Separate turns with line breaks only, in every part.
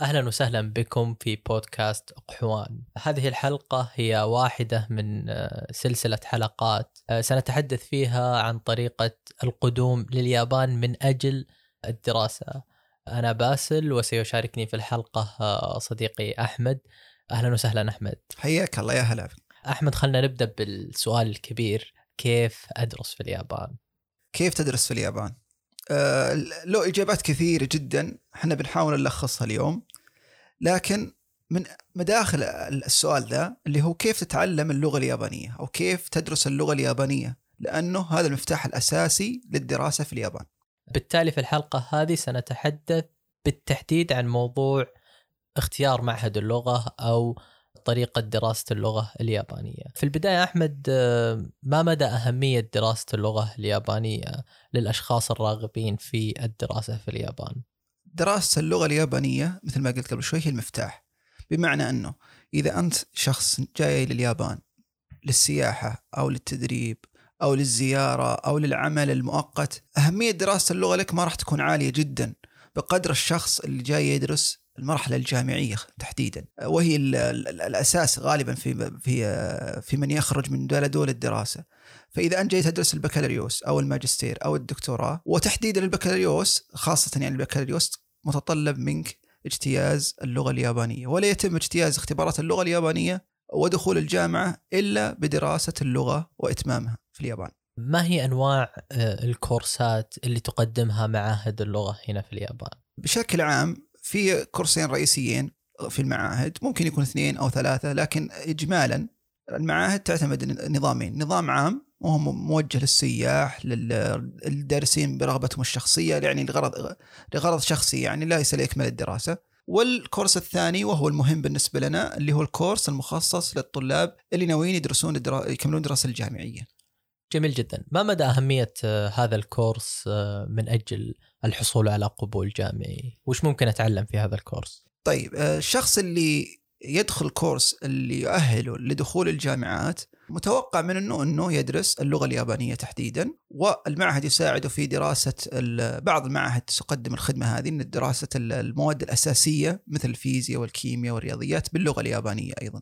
أهلا وسهلا بكم في بودكاست اقحوان. هذه الحلقة هي واحدة من آه، سلسلة حلقات آه، سنتحدث فيها عن طريقة القدوم لليابان من أجل الدراسة. أنا باسل وسيشاركني في الحلقة آه، صديقي أحمد. أهلا وسهلا أحمد.
حياك الله يا هلا
أحمد خلينا نبدأ بالسؤال الكبير كيف أدرس في اليابان؟
كيف تدرس في اليابان؟ آه له إجابات كثيرة جدا إحنا بنحاول نلخصها اليوم لكن من مداخل السؤال ذا اللي هو كيف تتعلم اللغة اليابانية أو كيف تدرس اللغة اليابانية لأنه هذا المفتاح الأساسي للدراسة في اليابان.
بالتالي في الحلقة هذه سنتحدث بالتحديد عن موضوع اختيار معهد اللغة أو طريقة دراسة اللغة اليابانية في البداية أحمد ما مدى أهمية دراسة اللغة اليابانية للأشخاص الراغبين في الدراسة في اليابان؟
دراسة اللغة اليابانية مثل ما قلت قبل شوي هي المفتاح. بمعنى أنه إذا أنت شخص جاي لليابان للسياحة أو للتدريب أو للزيارة أو للعمل المؤقت أهمية دراسة اللغة لك ما راح تكون عالية جدا بقدر الشخص اللي جاي يدرس المرحلة الجامعية تحديدا. وهي الأساس غالبا في في في من يخرج من بلده للدراسه فإذا أنت جاي تدرس البكالوريوس أو الماجستير أو الدكتوراه وتحديدا البكالوريوس خاصة يعني البكالوريوس متطلب منك اجتياز اللغة اليابانية. ولا يتم اجتياز اختبارات اللغة اليابانية ودخول الجامعة إلا بدراسة اللغة وإتمامها في اليابان.
ما هي أنواع آه، الكورسات اللي تقدمها معاهد اللغة هنا في اليابان؟
بشكل عام في كورسين رئيسيين في المعاهد ممكن يكون اثنين أو ثلاثة لكن اجمالا المعاهد تعتمد نظامين. نظام عام وهو موجه للسياح للدارسين برغبتهم الشخصية يعني لغرض لغرض شخصي يعني ليس لاكمال الدراسة. والكورس الثاني وهو المهم بالنسبة لنا اللي هو الكورس المخصص للطلاب اللي ناويين يدرسون الدرا... يكملون الدراسه الجامعية.
جميل جدا، ما مدى أهمية آه، هذا الكورس آه، من أجل الحصول على قبول جامعي؟ وش ممكن أتعلم في هذا الكورس؟
طيب آه، الشخص اللي يدخل كورس اللي يؤهله لدخول الجامعات متوقع من إنه إنه يدرس اللغة اليابانية تحديدا والمعهد يساعده في دراسة بعض المعاهد تقدم الخدمة هذه من دراسة المواد الأساسية مثل الفيزياء والكيمياء والرياضيات باللغة اليابانية أيضا.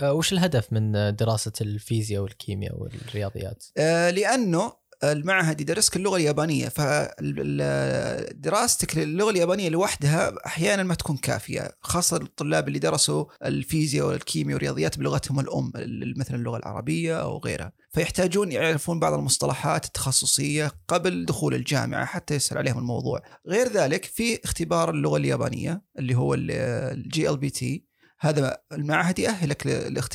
آه، وش الهدف من دراسة الفيزياء والكيمياء والرياضيات؟
آه، لأنه المعهد يدرسك اللغة اليابانية فدراستك للغة اليابانية لوحدها أحيانا ما تكون كافية خاصة الطلاب اللي درسوا الفيزياء والكيمياء والرياضيات بلغتهم الأم مثل اللغة العربية أو غيرها. فيحتاجون يعرفون بعض المصطلحات التخصصية قبل دخول الجامعة حتى يسهل عليهم الموضوع. غير ذلك في اختبار اللغة اليابانية اللي هو ال JLPT هذا المعهد يأهلك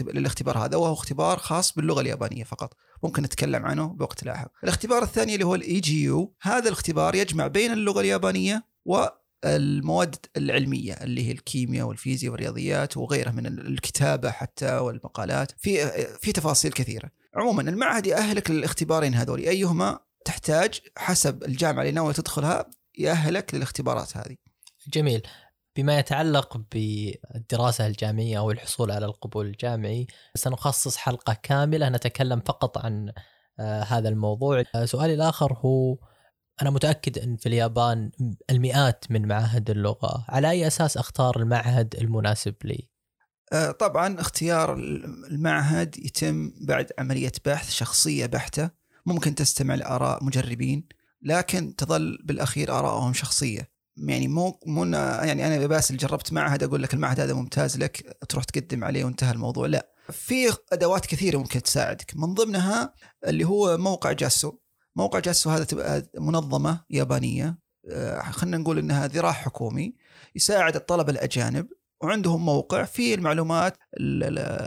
للاختبار هذا وهو اختبار خاص باللغة اليابانية فقط. ممكن نتكلم عنه بوقت لاحق. الاختبار الثاني اللي هو ال EJU هذا الاختبار يجمع بين اللغة اليابانية والمواد العلمية اللي هي الكيمياء والفيزياء والرياضيات وغيرها من الكتابة حتى والمقالات. في في تفاصيل كثيرة. عموما المعهد يأهلك للاختبارين هذول. أيهما تحتاج حسب الجامعة اللي ناوي تدخلها يأهلك للاختبارات هذه.
جميل. بما يتعلق بالدراسة الجامعية أو الحصول على القبول الجامعي سنخصص حلقة كاملة نتكلم فقط عن آه، هذا الموضوع. آه، سؤالي الآخر هو أنا متأكد أن في اليابان المئات من معاهد اللغة على أي أساس أختار المعهد المناسب لي؟
آه، طبعا اختيار المعهد يتم بعد عملية بحث شخصية بحتة. ممكن تستمع لآراء مجربين لكن تظل بالأخير آرائهم شخصية. يعني مو مو يعني أنا باسل جربت معهد أقول لك المعهد هذا ممتاز لك تروح تقدم عليه وانتهى الموضوع. لا في أدوات كثيرة ممكن تساعدك. من ضمنها اللي هو موقع جاسو. موقع جاسو هذا منظمة يابانية. آه، خلينا نقول انها ذراع حكومي يساعد الطلبة الأجانب وعندهم موقع فيه المعلومات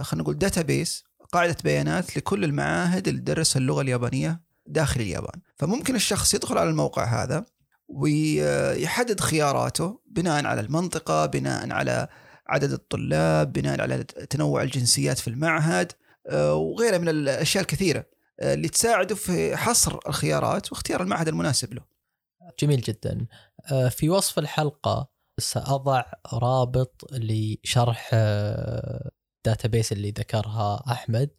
خلينا نقول داتابيس قاعدة بيانات لكل المعاهد اللي تدرس اللغة اليابانية داخل اليابان. فممكن الشخص يدخل على الموقع هذا ويحدد خياراته بناء على المنطقة بناء على عدد الطلاب بناء على تنوع الجنسيات في المعهد آه، وغيرها من الأشياء الكثيرة آه، اللي تساعده في حصر الخيارات واختيار المعهد المناسب له.
جميل جدا. آه، في وصف الحلقة سأضع رابط لشرح داتابيس اللي ذكرها أحمد. آه،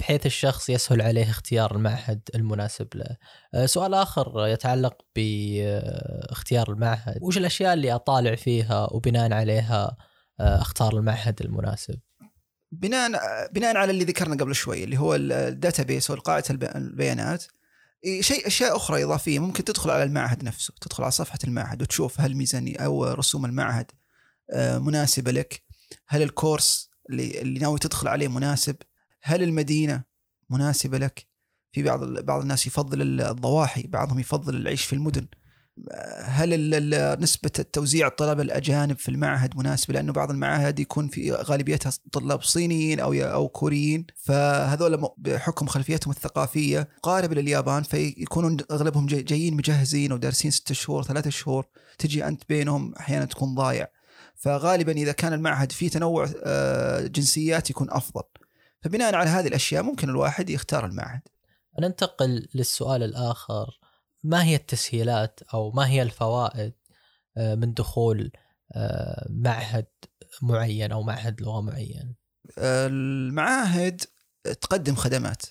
بحيث الشخص يسهل عليه اختيار المعهد المناسب له. آه، سؤال آخر يتعلق باختيار المعهد، وش الأشياء اللي أطالع فيها وبناء عليها آه، أختار المعهد المناسب؟
بناء بناء على اللي ذكرنا قبل شوي اللي هو ال database أو قاعدة البيانات. شيء أشياء أخرى إضافية ممكن تدخل على المعهد نفسه. تدخل على صفحة المعهد وتشوف هل ميزانية أو رسوم المعهد مناسبة لك. هل ال course اللي ناوي تدخل عليه مناسب؟ هل المدينة مناسبة لك؟ في بعض بعض الناس يفضل الضواحي بعضهم يفضل العيش في المدن. هل نسبة التوزيع الطلبة الأجانب في المعهد مناسبة؟ لأنه بعض المعاهد يكون في غالبيتها طلاب صينيين أو أو كوريين. فهذول بحكم خلفيتهم الثقافية قاربة لليابان فيكونون أغلبهم جايين مجهزين ودارسين ستة شهور ثلاثة شهور. تجي أنت بينهم أحيانا تكون ضايع. فغالبا إذا كان المعهد فيه تنوع آه، جنسيات يكون أفضل. فبناء على هذه الأشياء ممكن الواحد يختار المعهد.
ننتقل للسؤال الآخر. ما هي التسهيلات أو ما هي الفوائد آه، من دخول آه، معهد معين أو معهد لغة معين؟
المعاهد تقدم خدمات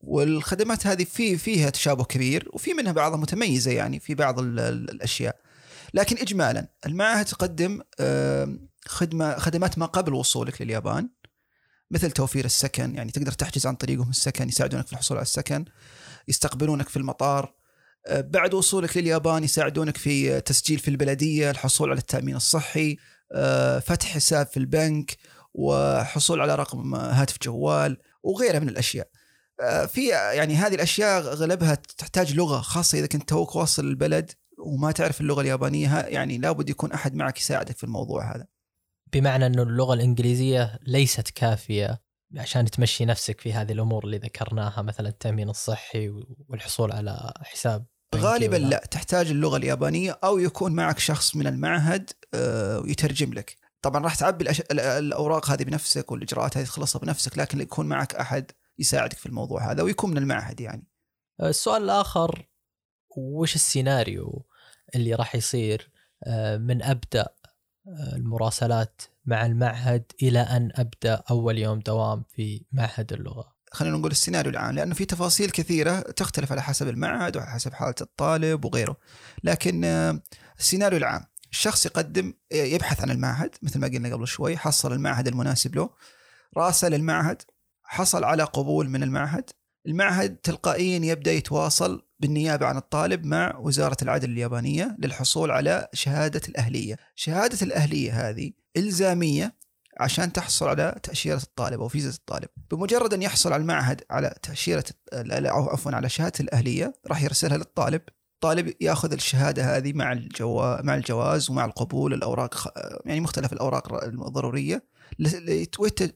والخدمات هذه في فيها تشابه كبير وفي منها بعضها متميزة يعني في بعض الأشياء. لكن اجمالا المعاهد تقدم خدمة خدمات ما قبل وصولك لليابان مثل توفير السكن يعني تقدر تحجز عن طريقهم السكن يساعدونك في الحصول على السكن يستقبلونك في المطار بعد وصولك لليابان يساعدونك في تسجيل في البلدية، الحصول على التأمين الصحي، آه، فتح حساب في البنك، وحصول على رقم هاتف جوال وغيرها من الأشياء. آه، في يعني هذه الأشياء اغلبها تحتاج لغة خاصة إذا كنت توك واصل البلد وما تعرف اللغة اليابانية يعني لابد يكون أحد معك يساعدك في الموضوع هذا.
بمعنى إنه اللغة الإنجليزية ليست كافية عشان تمشي نفسك في هذه الأمور اللي ذكرناها مثلا التأمين الصحي والحصول على حساب
غالبا لا تحتاج اللغة اليابانية أو يكون معك شخص من المعهد آه، يترجم لك. طبعا راح تعبي الأش... الأوراق هذه بنفسك والإجراءات هذه تخلصها بنفسك لكن يكون معك أحد يساعدك في الموضوع هذا ويكون من المعهد يعني.
السؤال الآخر وش السيناريو اللي راح يصير آه، من أبدأ المراسلات مع المعهد إلى أن أبدأ أول يوم دوام في معهد اللغة.
خلينا نقول السيناريو العام لأنه في تفاصيل كثيرة تختلف على حسب المعهد وعلى حسب حالة الطالب وغيره. لكن آه، السيناريو العام الشخص يقدم آه، يبحث عن المعهد مثل ما قلنا قبل شوي حصل المعهد المناسب له راسل المعهد حصل على قبول من المعهد المعهد تلقائيا يبدأ يتواصل بالنيابة عن الطالب مع وزارة العدل اليابانية للحصول على شهادة الأهلية. شهادة الأهلية هذه إلزامية عشان تحصل على تأشيرة الطالب أو فيزا الطالب. بمجرد أن يحصل على المعهد على تأشيرة أو عفوا على شهادة الأهلية راح يرسلها للطالب. الطالب يأخذ الشهادة هذه مع الجوا مع الجواز ومع القبول الأوراق يعني مختلف الأوراق الضرورية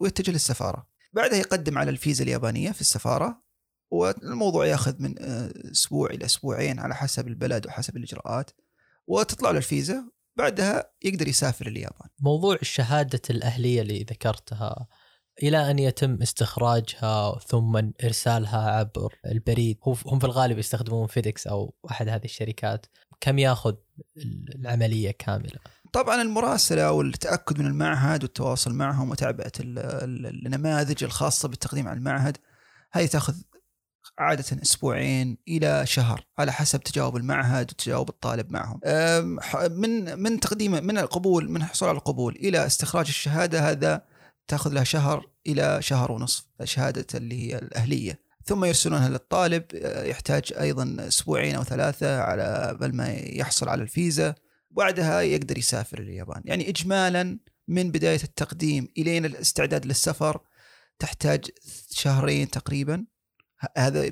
ويتجه للسفارة. بعدها يقدم على الفيزا اليابانية في السفارة. والموضوع ياخذ من آه، أسبوع إلى أسبوعين على حسب البلد وحسب الإجراءات وتطلع له الفيزا بعدها يقدر يسافر اليابان
موضوع الشهادة الأهلية اللي ذكرتها إلى أن يتم استخراجها ثم إرسالها عبر البريد هم في الغالب يستخدمون فيديكس أو أحد هذه الشركات كم ياخذ العملية كاملة؟
طبعا المراسلة والتأكد من المعهد والتواصل معهم وتعبئة النماذج الخاصة بالتقديم على المعهد هذه تأخذ عادة أسبوعين إلى شهر على حسب تجاوب المعهد وتجاوب الطالب معهم. من من تقديم من القبول من الحصول على القبول إلى استخراج الشهادة هذا تأخذ لها شهر إلى شهر ونصف شهادة اللي هي الأهلية. ثم يرسلونها للطالب يحتاج أيضا أسبوعين أو ثلاثة على بل ما يحصل على الفيزا. بعدها يقدر يسافر اليابان. يعني إجمالا من بداية التقديم إلين الاستعداد للسفر تحتاج شهرين تقريبا. هذا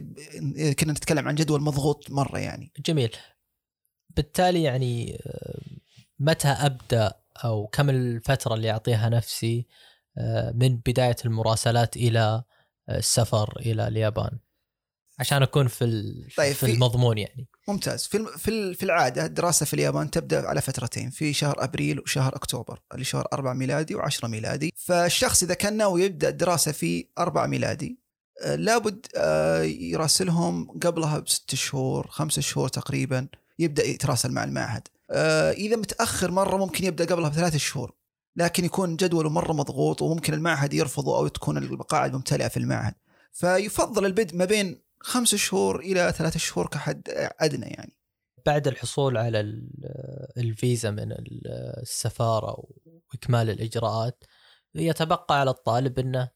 كنا نتكلم عن جدول مضغوط مرة يعني.
جميل. بالتالي يعني آه، متى أبدأ أو كم الفترة اللي أعطيها نفسي آه، من بداية المراسلات إلى آه، السفر إلى اليابان؟ عشان أكون في طيب في المضمون يعني.
ممتاز. في في في العادة الدراسة في اليابان تبدأ على فترتين في شهر أبريل وشهر أكتوبر اللي شهر 4 ميلادي و10 ميلادي. فالشخص إذا كان ناوي يبدأ الدراسة في 4 ميلادي لابد آه، يراسلهم قبلها بست شهور خمسة شهور تقريبا يبدأ يتراسل مع المعهد. آه، إذا متأخر مرة ممكن يبدأ قبلها بثلاث شهور لكن يكون جدوله مرة مضغوط وممكن المعهد يرفضه أو تكون المقاعد ممتلئة في المعهد. فيفضل البدء ما بين خمس شهور إلى ثلاث شهور كحد أدنى يعني.
بعد الحصول على الفيزا من السفارة وإكمال الإجراءات يتبقى على الطالب إنه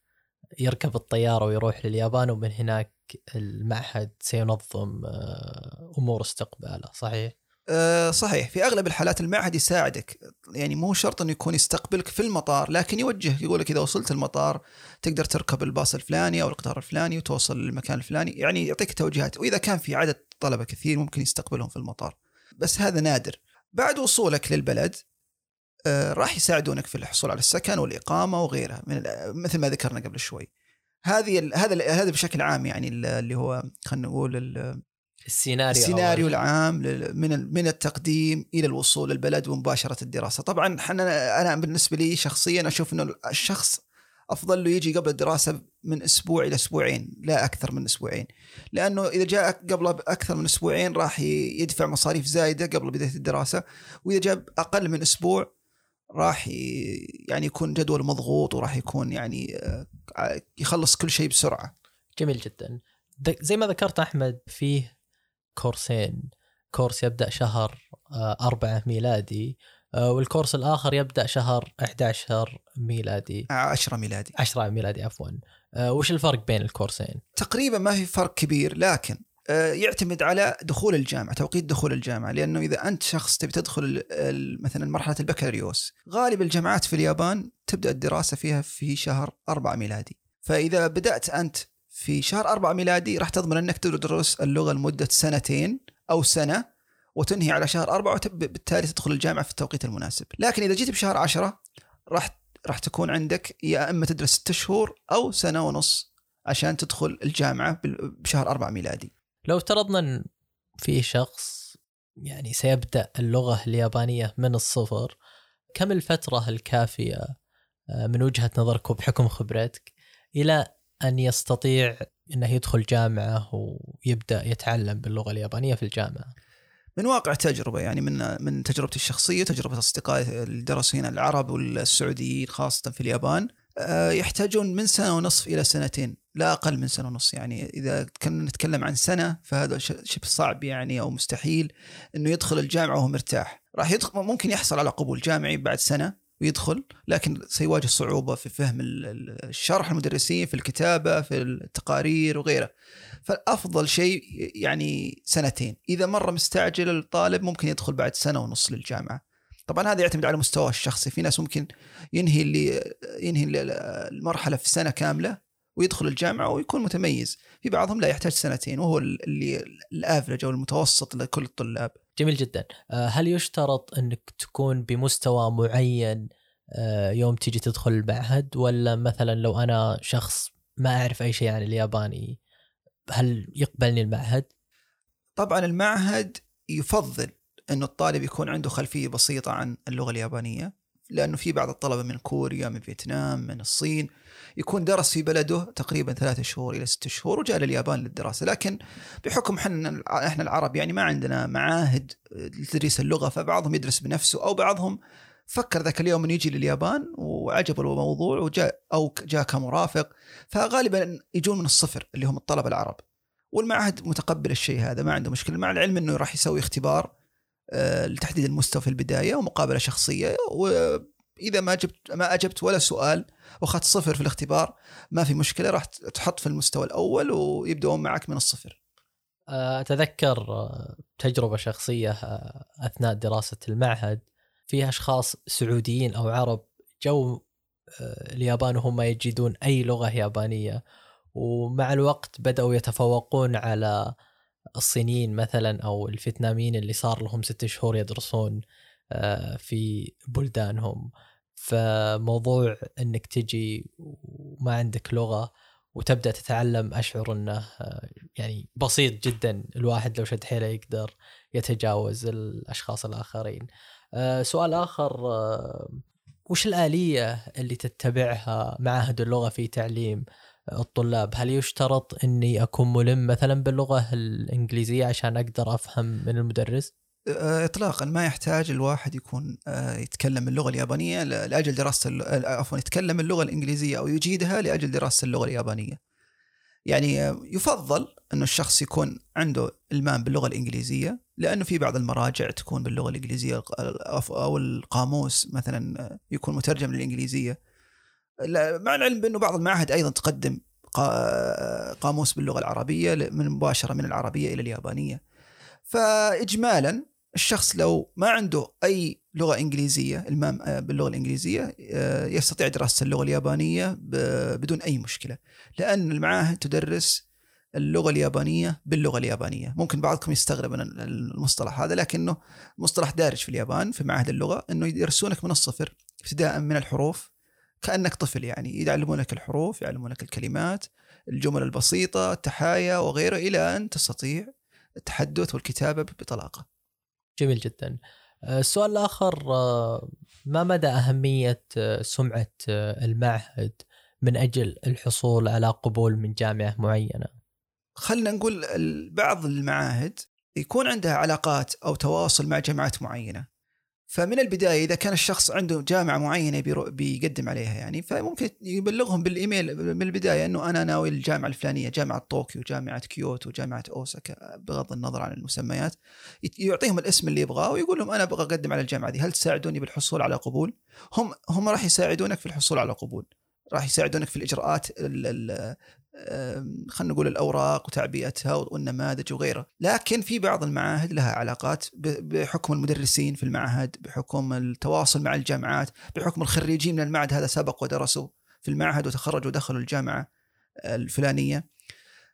يركب الطيارة ويروح لليابان ومن هناك المعهد سينظم آه، أمور استقباله صحيح؟
أه صحيح. في أغلب الحالات المعهد يساعدك. يعني مو شرط إنه يكون يستقبلك في المطار لكن يوجهك يقول لك إذا وصلت المطار تقدر تركب الباص الفلاني أو القطار الفلاني وتوصل للمكان الفلاني. يعني يعطيك توجيهات. وإذا كان في عدد طلبة كثير ممكن يستقبلهم في المطار. بس هذا نادر. بعد وصولك للبلد آه راح يساعدونك في الحصول على السكن والإقامة وغيرها من مثل ما ذكرنا قبل شوي. هذه هذا هذا بشكل عام يعني اللي هو خلينا نقول
السيناريو
السيناريو العام من من التقديم إلى الوصول للبلد ومباشرة الدراسة. طبعا إحنا أنا بالنسبة لي شخصيا أشوف إنه الشخص أفضل له يجي قبل الدراسة من أسبوع إلى أسبوعين لا أكثر من أسبوعين. لأنه إذا جاء قبل أكثر من أسبوعين راح يدفع مصاريف زايدة قبل بداية الدراسة وإذا جاء أقل من أسبوع راح يعني يكون جدول مضغوط وراح يكون يعني آه، يخلص كل شيء بسرعة.
جميل جدا. زي ما ذكرت أحمد فيه كورسين. كورس يبدأ شهر آه، أربعة ميلادي آه، والكورس الآخر يبدأ شهر 11 ميلادي.
10 ميلادي.
10 ميلادي عفوا. وش الفرق بين الكورسين؟
تقريبا ما في فرق كبير لكن يعتمد على دخول الجامعة توقيت دخول الجامعة لأنه إذا أنت شخص تبي تدخل مثلا مرحلة البكالوريوس غالب الجامعات في اليابان تبدأ الدراسة فيها في شهر أربعة ميلادي. فإذا بدأت أنت في شهر أربعة ميلادي راح تضمن إنك تدرس اللغة لمدة سنتين أو سنة وتنهي على شهر أربعة وبالتالي تدخل الجامعة في التوقيت المناسب. لكن إذا جيت بشهر عشرة راح راح تكون عندك يا إما تدرس ست شهور أو سنة ونص عشان تدخل الجامعة بشهر أربعة ميلادي.
لو افترضنا إن في شخص يعني سيبدأ اللغة اليابانية من الصفر كم الفترة الكافية آه، من وجهة نظرك وبحكم خبرتك إلى أن يستطيع إنه يدخل جامعة ويبدأ يتعلم باللغة اليابانية في الجامعة؟
من واقع تجربة يعني من من تجربتي الشخصية تجربة أصدقائي اللي درسوا هنا العرب والسعوديين خاصة في اليابان يحتاجون من سنة ونصف إلى سنتين لا أقل من سنة ونص يعني إذا كنا نتكلم عن سنة فهذا شبه صعب يعني أو مستحيل إنه يدخل الجامعة وهو مرتاح. راح يدخل ممكن يحصل على قبول جامعي بعد سنة ويدخل لكن سيواجه صعوبة في فهم الشرح المدرسين في الكتابة في التقارير وغيره. فالأفضل شيء يعني سنتين. إذا مرة مستعجل الطالب ممكن يدخل بعد سنة ونص للجامعة. طبعا هذا يعتمد على مستواه الشخصي في ناس ممكن ينهي اللي ينهي المرحلة في سنة كاملة ويدخل الجامعة ويكون متميز. في بعضهم لا يحتاج سنتين وهو اللي الافرج أو المتوسط لكل الطلاب.
جميل جدا. آه، هل يشترط إنك تكون بمستوى معين آه، يوم تيجي تدخل المعهد؟ ولا مثلا لو أنا شخص ما أعرف أي شيء عن الياباني هل يقبلني المعهد؟
طبعا المعهد يفضل إنه الطالب يكون عنده خلفية بسيطة عن اللغة اليابانية لأنه في بعض الطلبة من كوريا من فيتنام من الصين يكون درس في بلده تقريبا ثلاثة شهور إلى ست شهور وجاء لليابان للدراسة. لكن بحكم إحنا إحنا العرب يعني ما عندنا معاهد لتدريس اللغة فبعضهم يدرس بنفسه أو بعضهم فكر ذاك اليوم إنه يجي لليابان وعجبه الموضوع وجاء أو جاء كمرافق فغالبا يجون من الصفر اللي هم الطلبة العرب. والمعهد متقبل الشيء هذا ما عنده مشكلة. مع العلم إنه راح يسوي اختبار لتحديد المستوى في البداية ومقابلة شخصية وإذا ما جبت ما أجبت ولا سؤال وأخذت صفر في الاختبار ما في مشكلة راح تحط في المستوى الأول ويبدون معك من الصفر.
آه، أتذكر آه، تجربة شخصية أثناء دراسة المعهد في أشخاص سعوديين أو عرب جو اليابان وهم ما يجدون أي لغة يابانية ومع الوقت بدأوا يتفوقون على الصينيين مثلا أو الفيتناميين اللي صار لهم ست شهور يدرسون آه، في بلدانهم. فموضوع إنك تجي وما عندك لغة وتبدأ تتعلم أشعر إنه آه، يعني بسيط جدا. الواحد لو شد حيله يقدر يتجاوز الأشخاص الآخرين. آه، سؤال آخر وش الآلية اللي تتبعها معاهد اللغة في تعليم؟ الطلاب هل يشترط إني أكون ملم مثلا باللغة الإنجليزية عشان أقدر أفهم من المدرس؟
أه، اطلاقا ما يحتاج الواحد يكون أه، يتكلم اللغة اليابانية لأجل دراسة أه، عفوا يتكلم اللغة الإنجليزية أو يجيدها لأجل دراسة اللغة اليابانية. يعني يفضل إنه الشخص يكون عنده إلمام باللغة الإنجليزية لأنه في بعض المراجع تكون باللغة الإنجليزية أو القاموس مثلا يكون مترجم للإنجليزية. مع العلم بأنه بعض المعاهد أيضا تقدم قاموس باللغة العربية من مباشرة من العربية إلى اليابانية. فاجمالا الشخص لو ما عنده أي لغة إنجليزية المام باللغة الإنجليزية يستطيع دراسة اللغة اليابانية بدون أي مشكلة. لأن المعاهد تدرس اللغة اليابانية باللغة اليابانية. ممكن بعضكم يستغرب من المصطلح هذا لكنه مصطلح دارج في اليابان في معاهد اللغة إنه يدرسونك من الصفر ابتداء من الحروف كأنك طفل يعني يعلمونك الحروف يعلمونك الكلمات الجمل البسيطة التحايا وغيره إلى أن تستطيع التحدث والكتابة بطلاقة.
جميل جدا. آه، السؤال الآخر آه، ما مدى أهمية آه، سمعة المعهد من أجل الحصول على قبول من جامعة معينة؟
خلينا نقول بعض المعاهد يكون عندها علاقات أو تواصل مع جامعات معينة. فمن البداية إذا كان الشخص عنده جامعة معينة بيقدم عليها يعني فممكن يبلغهم بالإيميل من البداية إنه أنا ناوي الجامعة الفلانية جامعة طوكيو جامعة كيوتو جامعة أوساكا بغض النظر عن المسميات. يعطيهم الاسم اللي يبغاه ويقول لهم أنا أبغى أقدم على الجامعة دي. هل تساعدوني بالحصول على قبول؟ هم هم راح يساعدونك في الحصول على قبول. راح يساعدونك في الإجراءات خلينا نقول الأوراق وتعبئتها والنماذج وغيره، لكن في بعض المعاهد لها علاقات بحكم المدرسين في المعهد، بحكم التواصل مع الجامعات، بحكم الخريجين من المعهد هذا سبق ودرسوا في المعهد وتخرجوا ودخلوا الجامعة الفلانية.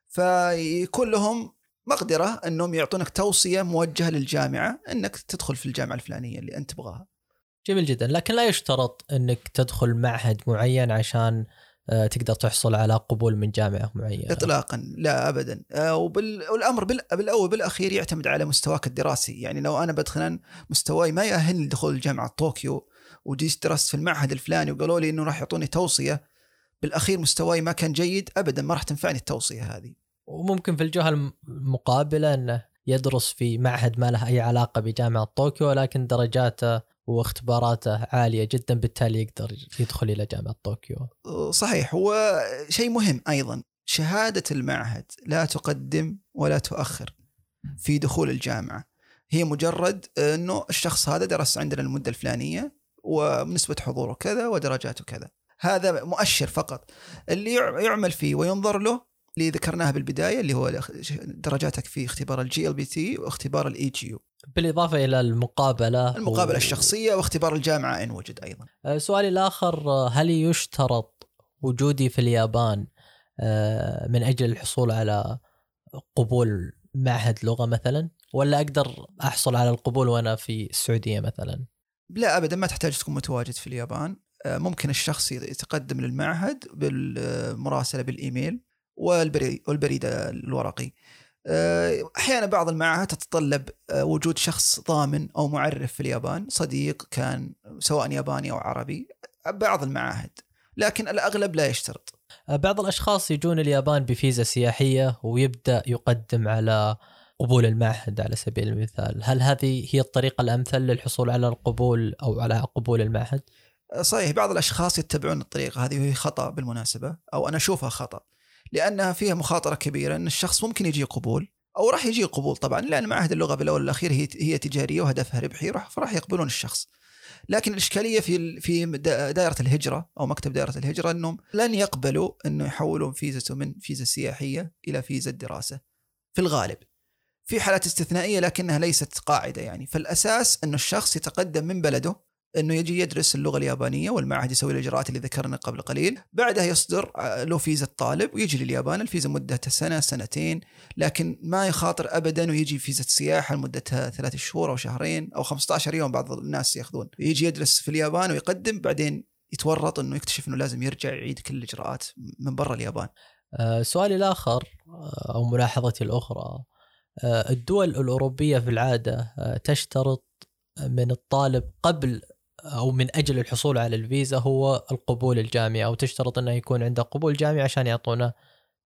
فيكون لهم مقدرة أنهم يعطونك توصية موجهة للجامعة أنك تدخل في الجامعة الفلانية اللي أنت تبغاها.
جميل جدا، لكن لا يشترط أنك تدخل معهد معين عشان آه، تقدر تحصل على قبول من جامعة معينة.
اطلاقا لا ابدا. آه، والأمر بالأول بالأخير يعتمد على مستواك الدراسي. يعني لو أنا بدخل مستواي ما يأهلني لدخول جامعه طوكيو وجيت درست في المعهد الفلاني وقالوا لي إنه راح يعطوني توصية بالأخير مستواي ما كان جيد ابدا ما راح تنفعني التوصية هذه.
وممكن في الجهة المقابلة أنه يدرس في معهد ما له أي علاقة بجامعة طوكيو ولكن درجاته واختباراته عالية جدا بالتالي يقدر يدخل إلى جامعة طوكيو.
صحيح هو شيء مهم أيضا شهادة المعهد لا تقدم ولا تؤخر في دخول الجامعة. هي مجرد إنه الشخص هذا درس عندنا المدة الفلانية ونسبة حضوره كذا ودرجاته كذا. هذا مؤشر فقط اللي يعمل فيه وينظر له اللي ذكرناه بالبداية اللي هو درجاتك في اختبار ال JLPT واختبار ال EJU
بالإضافة إلى المقابلة
المقابلة و... الشخصية واختبار الجامعة إن وجد أيضا.
أه، سؤالي الآخر أه، هل يشترط وجودي في اليابان أه، من أجل الحصول على قبول معهد لغة مثلا؟ ولا أقدر أحصل على القبول وأنا في السعودية مثلا؟
لا ابدا ما تحتاج تكون متواجد في اليابان. ممكن الشخص يتقدم للمعهد بالمراسلة بالإيميل. والبريد والبريد الورقي. آه، أحيانا بعض المعاهد تتطلب آه، وجود شخص ضامن أو معرف في اليابان. صديق كان سواء ياباني أو عربي بعض المعاهد. لكن الأغلب لا يشترط.
آه، بعض الأشخاص يجون اليابان بفيزا سياحية ويبدأ يقدم على قبول المعهد على سبيل المثال. هل هذه هي الطريقة الأمثل للحصول على القبول أو على قبول المعهد؟
صحيح بعض الأشخاص يتبعون الطريقة. هذه وهي خطأ بالمناسبة أو أنا أشوفها خطأ. لأنها فيها مخاطرة كبيرة إن الشخص ممكن يجي قبول أو راح يجي قبول طبعا لأن معاهد اللغة بالاول والأخير هي هي تجارية وهدفها ربحي فراح يقبلون الشخص. لكن الإشكالية في في دائرة الهجرة أو مكتب دائرة الهجرة إنهم لن يقبلوا إنه يحولون فيزته من فيزا سياحية إلى فيزا دراسة في الغالب. في حالات استثنائية لكنها ليست قاعدة يعني فالأساس إنه الشخص يتقدم من بلده إنه يجي يدرس اللغة اليابانية والمعهد يسوي الإجراءات اللي ذكرنا قبل قليل، بعدها يصدر آه، له فيزا الطالب ويجي لليابان، الفيزا مدتها سنة سنتين، لكن ما يخاطر ابدا ويجي فيزا سياحه لمدتها ثلاث شهور أو شهرين أو 15 يوم بعض الناس يأخذون، يجي يدرس في اليابان ويقدم بعدين يتورط إنه يكتشف إنه لازم يرجع يعيد كل الإجراءات من برا اليابان.
أه سؤالي الآخر آه، أو ملاحظتي الأخرى الدول الأوروبية في العادة تشترط من الطالب قبل أو من أجل الحصول على الفيزا هو القبول الجامعي أو تشترط أنه يكون عنده قبول جامعي عشان يعطونه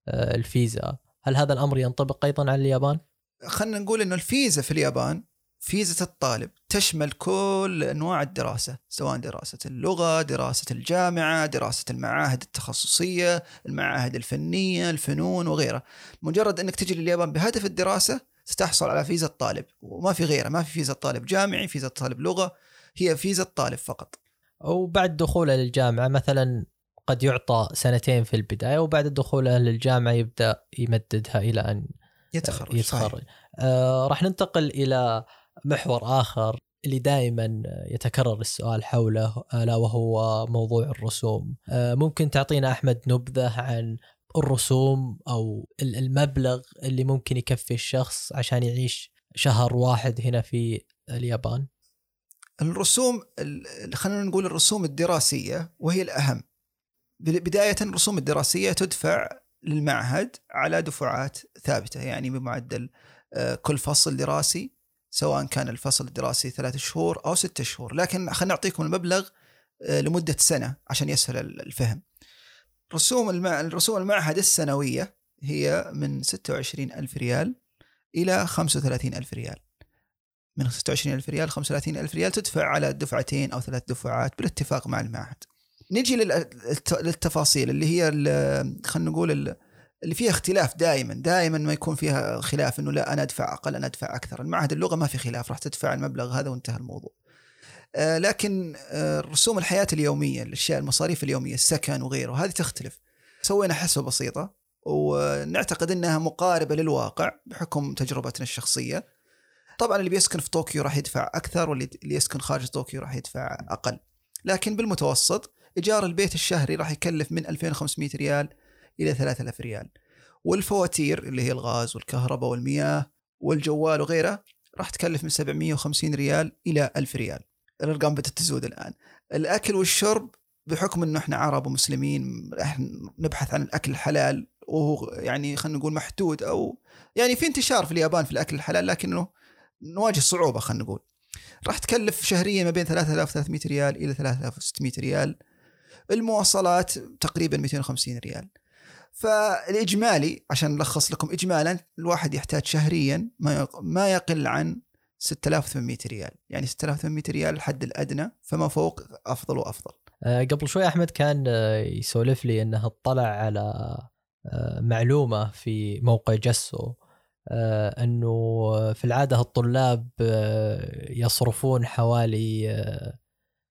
آه، الفيزا. هل هذا الأمر ينطبق أيضا على اليابان؟
خلينا نقول إنه الفيزا في اليابان فيزا الطالب تشمل كل أنواع الدراسة سواء دراسة اللغة، دراسة الجامعة، دراسة المعاهد التخصصية، المعاهد الفنية، الفنون وغيرها. مجرد إنك تجي لليابان بهدف الدراسة ستحصل على فيزا الطالب وما في غيره، ما في فيزا طالب جامعي، فيزا طالب لغة، هي فيزا الطالب فقط.
وبعد دخوله للجامعه مثلا قد يعطى سنتين في البداية وبعد دخوله للجامعة يبدأ يمددها إلى أن
يتخرج
يتخرج. آه راح ننتقل إلى محور آخر اللي دائما يتكرر السؤال حوله الا وهو موضوع الرسوم آه، ممكن تعطينا أحمد نبذة عن الرسوم أو المبلغ اللي ممكن يكفي الشخص عشان يعيش شهر واحد هنا في اليابان
الرسوم خلينا نقول الرسوم الدراسية وهي الأهم. بداية الرسوم الدراسية تدفع للمعهد على دفعات ثابتة يعني بمعدل آه، كل فصل دراسي سواء كان الفصل الدراسي ثلاث شهور أو ستة شهور. لكن خلينا نعطيكم المبلغ آه، لمدة سنة عشان يسهل الفهم. رسوم المع... رسوم المعهد السنوية هي من 26 ألف ريال إلى 35 ألف ريال. من 26 ألف ريال 35 ألف ريال تدفع على دفعتين أو ثلاث دفعات بالاتفاق مع المعهد. نجي للتفاصيل اللي هي خلينا نقول اللي فيها اختلاف دائما دائما ما يكون فيها خلاف إنه لا أنا أدفع أقل أنا أدفع أكثر. المعهد اللغة ما في خلاف راح تدفع المبلغ هذا وانتهى الموضوع. آه لكن آه رسوم الحياة اليومية الأشياء المصاريف اليومية السكن وغيره هذه تختلف. سوينا حسبة بسيطة ونعتقد إنها مقاربة للواقع بحكم تجربتنا الشخصية. طبعا اللي بيسكن في طوكيو راح يدفع أكثر واللي يسكن خارج طوكيو راح يدفع أقل. لكن بالمتوسط إيجار البيت الشهري راح يكلف من 2500 ريال إلى 3000 ريال. والفواتير اللي هي الغاز والكهرباء والمياه والجوال وغيره راح تكلف من 750 ريال إلى 1000 ريال. الأرقام بدأت تزود الآن. الأكل والشرب بحكم إنه إحنا عرب ومسلمين إحنا نبحث عن الأكل الحلال وهو يعني خلينا نقول محدود أو يعني في انتشار في اليابان في الأكل الحلال لكنه نواجه صعوبة خلينا نقول. راح تكلف شهريا ما بين 3300 ريال إلى 3600 ريال. المواصلات تقريبا 250 ريال. فالإجمالي عشان نلخص لكم اجمالا الواحد يحتاج شهريا ما يقل عن 6800 ريال. يعني 6800 ريال الحد الأدنى فما فوق أفضل وأفضل.
أه قبل شوي أحمد كان آه، يسولف لي إنه اطلع على أه معلومة في موقع جسو. إنه في العادة الطلاب آه، يصرفون حوالي آه،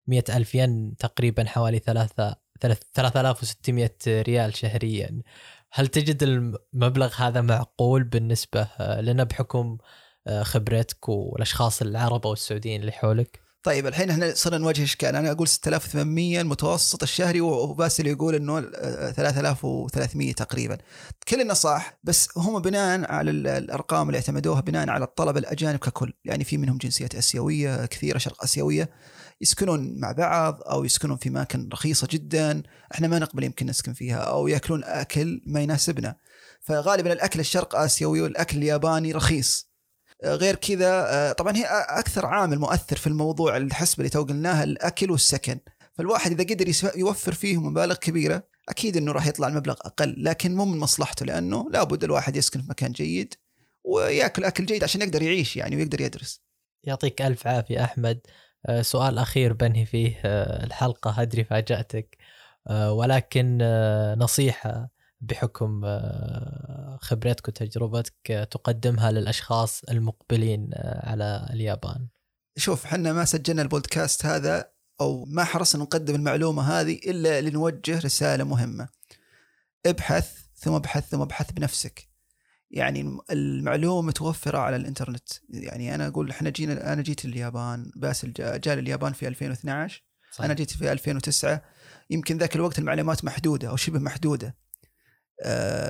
مئة ألف ين تقريبا حوالي ثلاثة 3600 ريال شهريا هل تجد المبلغ هذا معقول بالنسبة لنا بحكم آه، خبرتك والأشخاص العرب أو السعوديين اللي حولك؟
طيب الحين إحنا صرنا نواجه إشكال. أنا أقول 6800 المتوسط الشهري وباسل يقول إنه 3300 تقريبا. كلنا صح بس هم بناء على الأرقام اللي اعتمدوها بناء على الطلبه الأجانب ككل. يعني في منهم جنسيات آسيوية كثيرة شرق آسيوية يسكنون مع بعض أو يسكنون في أماكن رخيصة جدا. إحنا ما نقبل يمكن نسكن فيها أو يأكلون أكل ما يناسبنا. فغالبا الأكل الشرق آسيوي والأكل الياباني رخيص. غير كذا آه، طبعا هي أكثر عامل مؤثر في الموضوع الحسبة اللي تو قلناها الأكل والسكن. فالواحد إذا قدر يوفر فيه مبالغ كبيرة أكيد إنه راح يطلع المبلغ أقل لكن مو من مصلحته لأنه لابد الواحد يسكن في مكان جيد ويأكل أكل جيد عشان يقدر يعيش يعني ويقدر يدرس.
يعطيك ألف عافية أحمد. آه، سؤال أخير بنهي فيه آه، الحلقة أدري فاجأتك. ولكن نصيحة بحكم خبرتك وتجربتك تقدمها للأشخاص المقبلين على اليابان.
شوف إحنا ما سجلنا البودكاست هذا أو ما حرصنا نقدم المعلومة هذه إلا لنوجه رسالة مهمة. ابحث ثم ابحث ثم ابحث بنفسك. يعني المعلومة متوفرة على الإنترنت. يعني أنا أقول إحنا جينا أنا جيت اليابان باسل جاء اليابان في 2012 صحيح. أنا جيت في 2009 يمكن ذاك الوقت المعلومات محدودة أو شبه محدودة. آه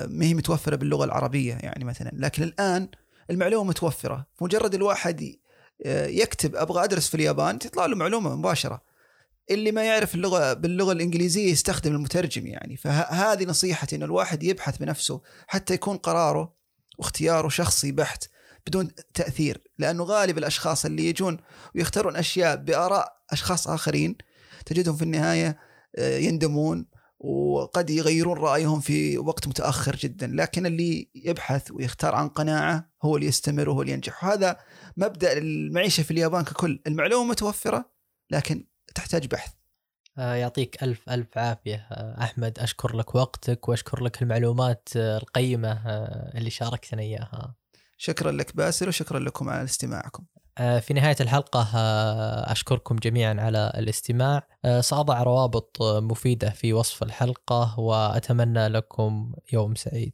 ما هي متوفرة باللغة العربية يعني مثلا. لكن الآن المعلومة متوفرة. مجرد الواحد آه، يكتب أبغى أدرس في اليابان تطلع له معلومة مباشرة. اللي ما يعرف اللغة باللغة الإنجليزية يستخدم المترجم يعني. فهذه نصيحتي إن الواحد يبحث بنفسه حتى يكون قراره واختياره شخصي بحت بدون تأثير. لأنه غالب الأشخاص اللي يجون ويختارون أشياء بآراء أشخاص آخرين تجدهم في النهاية آه، يندمون وقد يغيرون رأيهم في وقت متأخر جدا لكن اللي يبحث ويختار عن قناعة هو اللي يستمر وهو اللي ينجح. وهذا مبدأ المعيشة في اليابان ككل. المعلومة متوفرة لكن تحتاج بحث.
آه، يعطيك ألف ألف عافية آه، أحمد. أشكر لك وقتك وأشكر لك المعلومات آه، القيمة اللي شاركتنا إياها.
شكرا لك باسل وشكرا لكم على استماعكم.
في نهاية الحلقة أشكركم جميعا على الاستماع. سأضع روابط مفيدة في وصف الحلقة وأتمنى لكم يوم سعيد.